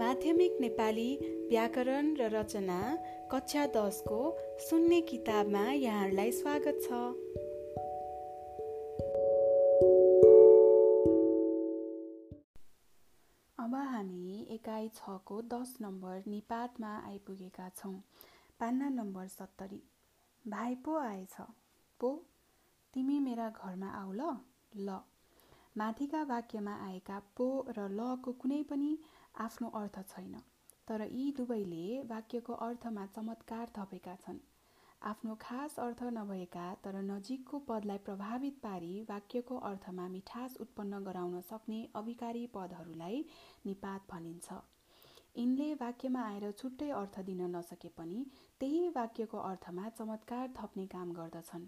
माध्यमिक नेपाली व्याकरण र रचना कक्षा दसको सुन्ने किताबमा यहाँहरूलाई स्वागत छ। अब हामी एकाइ छको दस नम्बर निपातमा आइपुगेका छौँ। पान्ना नम्बर सत्तरी। भाइ पो आएछ। पो तिमी मेरा घरमा आऊ ल। माथिका वाक्यमा आएका पो र लको कुनै पनि आफ्नो अर्थ छैन। तर यी दुवैले वाक्यको अर्थमा चमत्कार थपेका छन्। आफ्नो खास अर्थ नभएका तर नजिकको पदलाई प्रभावित पारी वाक्यको अर्थमा मिठास उत्पन्न गराउन सक्ने अविकारी पदहरूलाई निपात भनिन्छ। यिनले वाक्यमा आएर छुट्टै अर्थ दिन नसके पनि त्यही वाक्यको अर्थमा चमत्कार थप्ने काम गर्दछन्।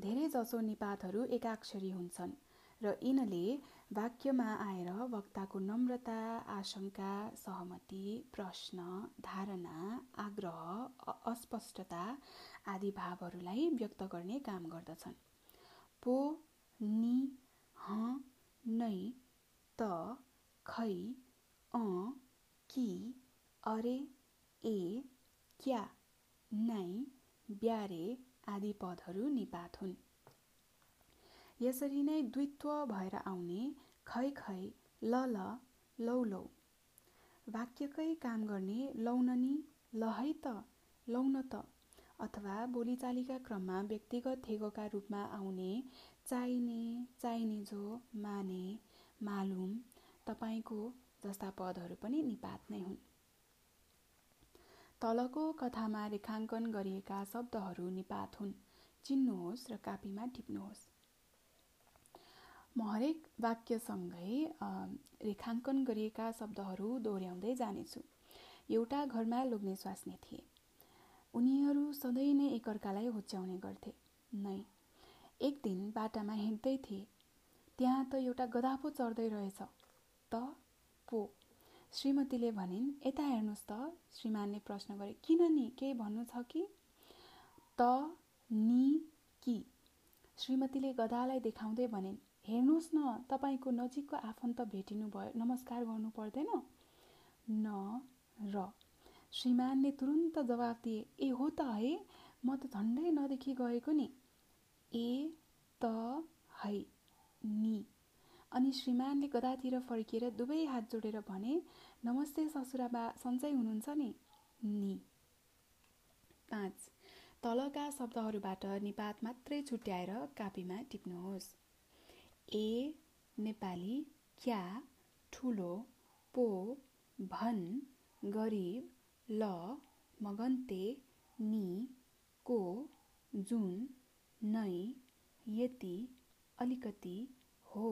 धेरै जसो निपातहरू एकाक्षरी हुन्छन्। र यिनले वाक्यमा आएर वक्ताको नम्रता आशंका सहमति प्रश्न धारणा आग्रह अस्पष्टता आदि भावहरूलाई व्यक्त गर्ने काम गर्दछन्। पो नि ह नै त खै अ कि अरे ए क्या नै ब्यारे आदि पदहरू निपात हुन्। यसरी नै द्वित्व भएर आउने खै खै ल ल लौ लौ। वाक्यकै काम गर्ने लौननी ल है त लौन त। अथवा बोलीचालीका क्रममा व्यक्तिगत थेगोका रूपमा आउने चाहिने चाहिने जो माने मालुम तपाईँको जस्ता पदहरू पनि निपात नै हुन्। तलको कथामा रेखाङ्कन गरिएका शब्दहरू निपात हुन्। चिन्नुहोस् र कापीमा टिप्नुहोस्। म हरेक वाक्यसँगै रेखाङ्कन गरिएका शब्दहरू दोहोऱ्याउँदै जानेछु। एउटा घरमा लोग्ने स्वास्नी थिए। उनीहरू सधैँ नै एकअर्कालाई हुच्याउने गर्थे। नै एक दिन बाटामा हिँड्दै थिए। त्यहाँ त एउटा गधा पो चढ्दै रहेछ। त? पो? श्रीमतीले भनिन् यता हेर्नुहोस् त। श्रीमानले प्रश्न गरे किन नि? केही भन्नु छ कि? त नि कि? श्रीमतीले गधालाई देखाउँदै भनिन् हेर्नुहोस् न तपाईँको नजिकको आफन्त भेटिनु भयो नमस्कार गर्नु पर्दैन। न र। श्रीमानले तुरुन्त जवाफ दिए ए हो त है म त झन्डै नदेखि गएको नि। ए त है नि। अनि श्रीमानले गदातिर फर्किएर दुवै हात जोडेर भने नमस्ते ससुराबा सन्चै हुनुहुन्छ नि? नि। पाँच। तलका शब्दहरूबाट निपात मात्रै छुट्याएर कापीमा टिप्नुहोस्। ए नेपाली क्या ठुलो पो भन गरिब ल मगन्ते नि को जुन नै यति अलिकति हो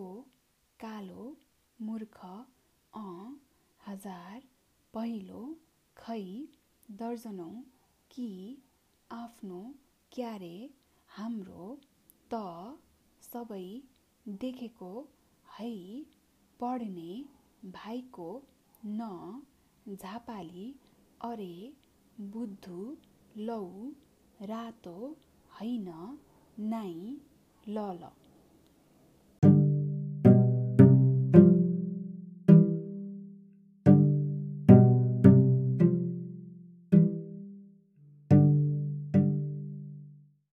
कालो मूर्ख अ हजार पहिलो खै दर्जनौँ कि आफ्नो क्यारे हाम्रो त सबै देखेको है पढ्ने भाइको न झापाली अरे बुद्धु लौ रातो होइन नाइ ल ल।